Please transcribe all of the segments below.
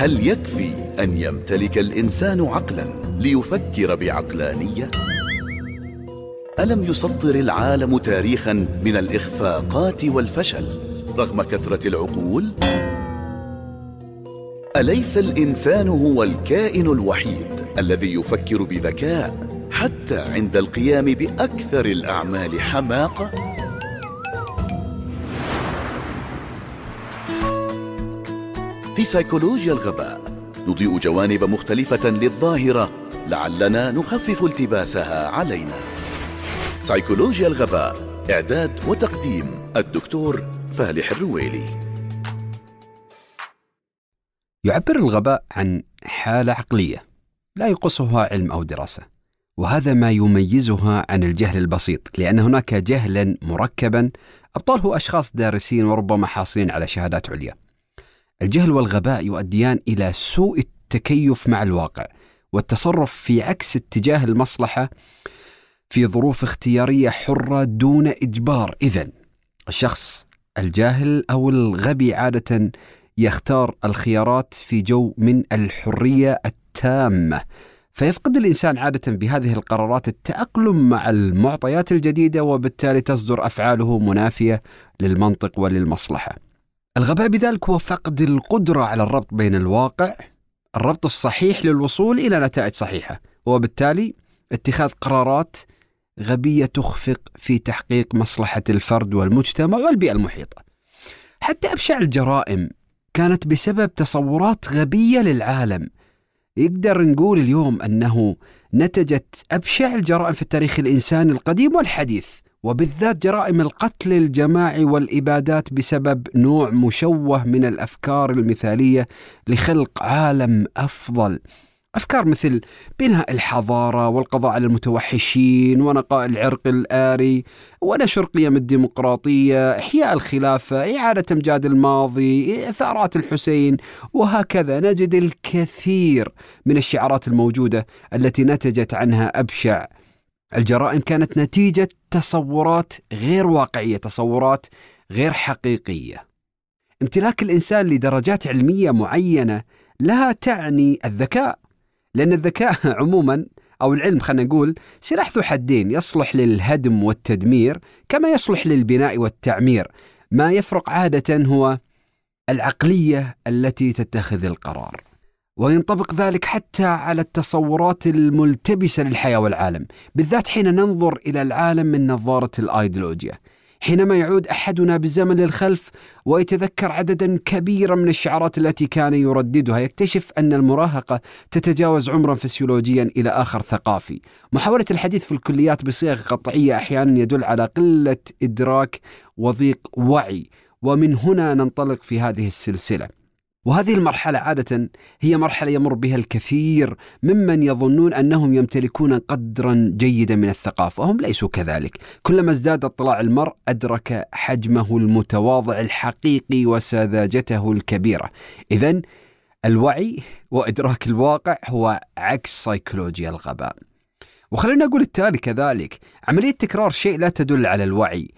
هل يكفي أن يمتلك الإنسان عقلا ليفكر بعقلانية؟ ألم يسطر العالم تاريخا من الإخفاقات والفشل رغم كثرة العقول؟ أليس الإنسان هو الكائن الوحيد الذي يفكر بذكاء حتى عند القيام بأكثر الأعمال حماقة؟ في سيكولوجيا الغباء. نضيء جوانب مختلفة للظاهرة لعلنا نخفف التباسها علينا. سيكولوجيا الغباء إعداد وتقديم الدكتور فالح الرويلي. يعبر الغباء عن حالة عقلية لا يقصها علم أو دراسة وهذا ما يميزها عن الجهل البسيط لأن هناك جهلا مركبا أبطاله أشخاص دارسين وربما حاصلين على شهادات عليا. الجهل والغباء يؤديان إلى سوء التكيف مع الواقع والتصرف في عكس اتجاه المصلحة في ظروف اختيارية حرة دون إجبار إذن الشخص الجاهل أو الغبي عادة يختار الخيارات في جو من الحرية التامة فيفقد الإنسان عادة بهذه القرارات التأقلم مع المعطيات الجديدة وبالتالي تصدر أفعاله منافية للمنطق وللمصلحة. الغباء بذلك هو فقد القدرة على الربط بين الواقع الربط الصحيح للوصول إلى نتائج صحيحة. وبالتالي اتخاذ قرارات غبية تخفق في تحقيق مصلحة الفرد والمجتمع والبيئة المحيطة. حتى أبشع الجرائم كانت بسبب تصورات غبية للعالم. يقدر نقول اليوم أنه نتجت أبشع الجرائم في التاريخ الإنساني القديم والحديث. وبالذات جرائم القتل الجماعي والإبادات بسبب نوع مشوه من الأفكار المثالية لخلق عالم أفضل. أفكار مثل بناء الحضارة والقضاء على المتوحشين ونقاء العرق الآري ونشر قيم الديمقراطية إحياء الخلافة إعادة أمجاد الماضي ثارات الحسين وهكذا. نجد الكثير من الشعارات الموجودة التي نتجت عنها أبشع الجرائم كانت نتيجة تصورات غير واقعية تصورات غير حقيقية. امتلاك الإنسان لدرجات علمية معينة لا تعني الذكاء لأن الذكاء عموما أو العلم خلينا نقول سلاح ذو حدين يصلح للهدم والتدمير كما يصلح للبناء والتعمير. ما يفرق عادة هو العقلية التي تتخذ القرار. وينطبق ذلك حتى على التصورات الملتبسة للحياة والعالم بالذات حين ننظر إلى العالم من نظارة الأيديولوجيا حينما يعود أحدنا بالزمن للخلف ويتذكر عددا كبيرا من الشعارات التي كان يرددها يكتشف أن المراهقة تتجاوز عمرا فسيولوجيا إلى آخر ثقافي. محاولة الحديث في الكليات بصيغ قطعية أحيانا يدل على قلة إدراك وضيق وعي ومن هنا ننطلق في هذه السلسلة. وهذه المرحلة عادة هي مرحلة يمر بها الكثير ممن يظنون أنهم يمتلكون قدرا جيدا من الثقافة وهم ليسوا كذلك. كلما ازداد اطلاع المرء أدرك حجمه المتواضع الحقيقي وسذاجته الكبيرة. إذا الوعي وإدراك الواقع هو عكس سيكولوجيا الغباء. وخلينا نقول التالي كذلك عملية تكرار شيء لا تدل على الوعي.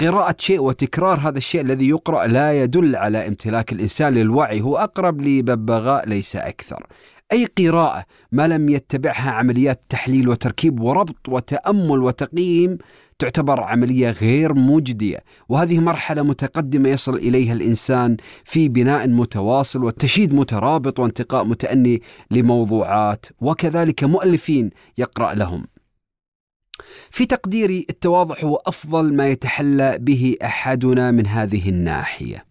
قراءة شيء وتكرار هذا الشيء الذي يقرأ لا يدل على امتلاك الإنسان للوعي هو أقرب لببغاء ليس أكثر. أي قراءة ما لم يتبعها عمليات تحليل وتركيب وربط وتأمل وتقييم تعتبر عملية غير مجدية. وهذه مرحلة متقدمة يصل إليها الإنسان في بناء متواصل وتشييد مترابط وانتقاء متأني لموضوعات وكذلك مؤلفين يقرأ لهم. في تقديري التواضع هو أفضل ما يتحلى به أحدنا من هذه الناحية.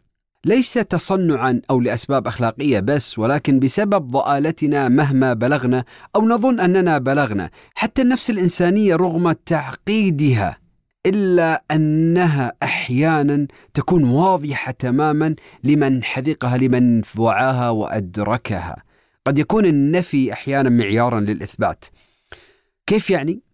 ليس تصنعا أو لأسباب أخلاقية بس ولكن بسبب ضآلتنا مهما بلغنا أو نظن أننا بلغنا، حتى النفس الإنسانية رغم تعقيدها إلا أنها أحيانا تكون واضحة تماما لمن حذقها لمن وعاها وأدركها. قد يكون النفي أحيانا معيارا للإثبات. كيف يعني؟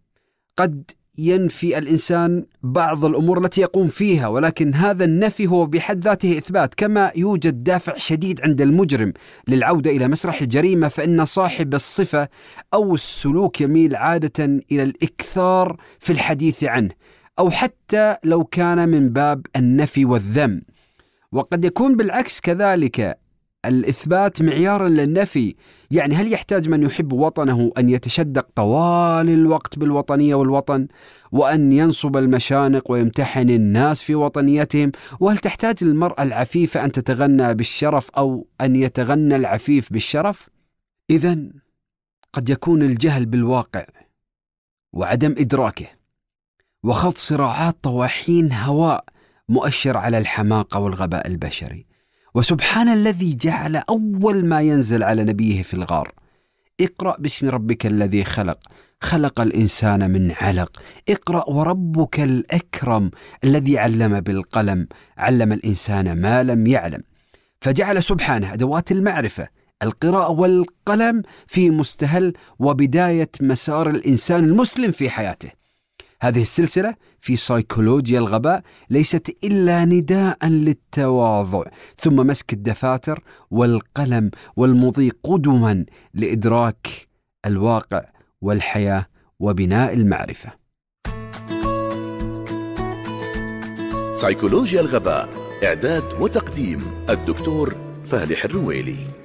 قد ينفي الإنسان بعض الأمور التي يقوم فيها ولكن هذا النفي هو بحد ذاته إثبات كما يوجد دافع شديد عند المجرم للعودة إلى مسرح الجريمة فإن صاحب الصفة أو السلوك يميل عادة إلى الإكثار في الحديث عنه أو حتى لو كان من باب النفي والذم. وقد يكون بالعكس كذلك الإثبات معيارا للنفي. يعني هل يحتاج من يحب وطنه أن يتشدق طوال الوقت بالوطنية والوطن وأن ينصب المشانق ويمتحن الناس في وطنيتهم؟ وهل تحتاج المرأة العفيفة أن تتغنى بالشرف أو أن يتغنى العفيف بالشرف؟ إذا قد يكون الجهل بالواقع وعدم إدراكه وخوض صراعات طواحين هواء مؤشر على الحماقة والغباء البشري. وسبحان الذي جعل أول ما ينزل على نبيه في الغار. اقرأ باسم ربك الذي خلق. خلق الإنسان من علق. اقرأ وربك الأكرم الذي علم بالقلم. علم الإنسان ما لم يعلم. فجعل سبحانه أدوات المعرفة القراءة والقلم في مستهل وبداية مسار الإنسان المسلم في حياته. هذه السلسلة في سيكولوجيا الغباء ليست إلا نداء للتواضع ثم مسك الدفاتر والقلم والمضي قدما لإدراك الواقع والحياة وبناء المعرفة. سيكولوجيا الغباء إعداد وتقديم الدكتور فالح الرويلي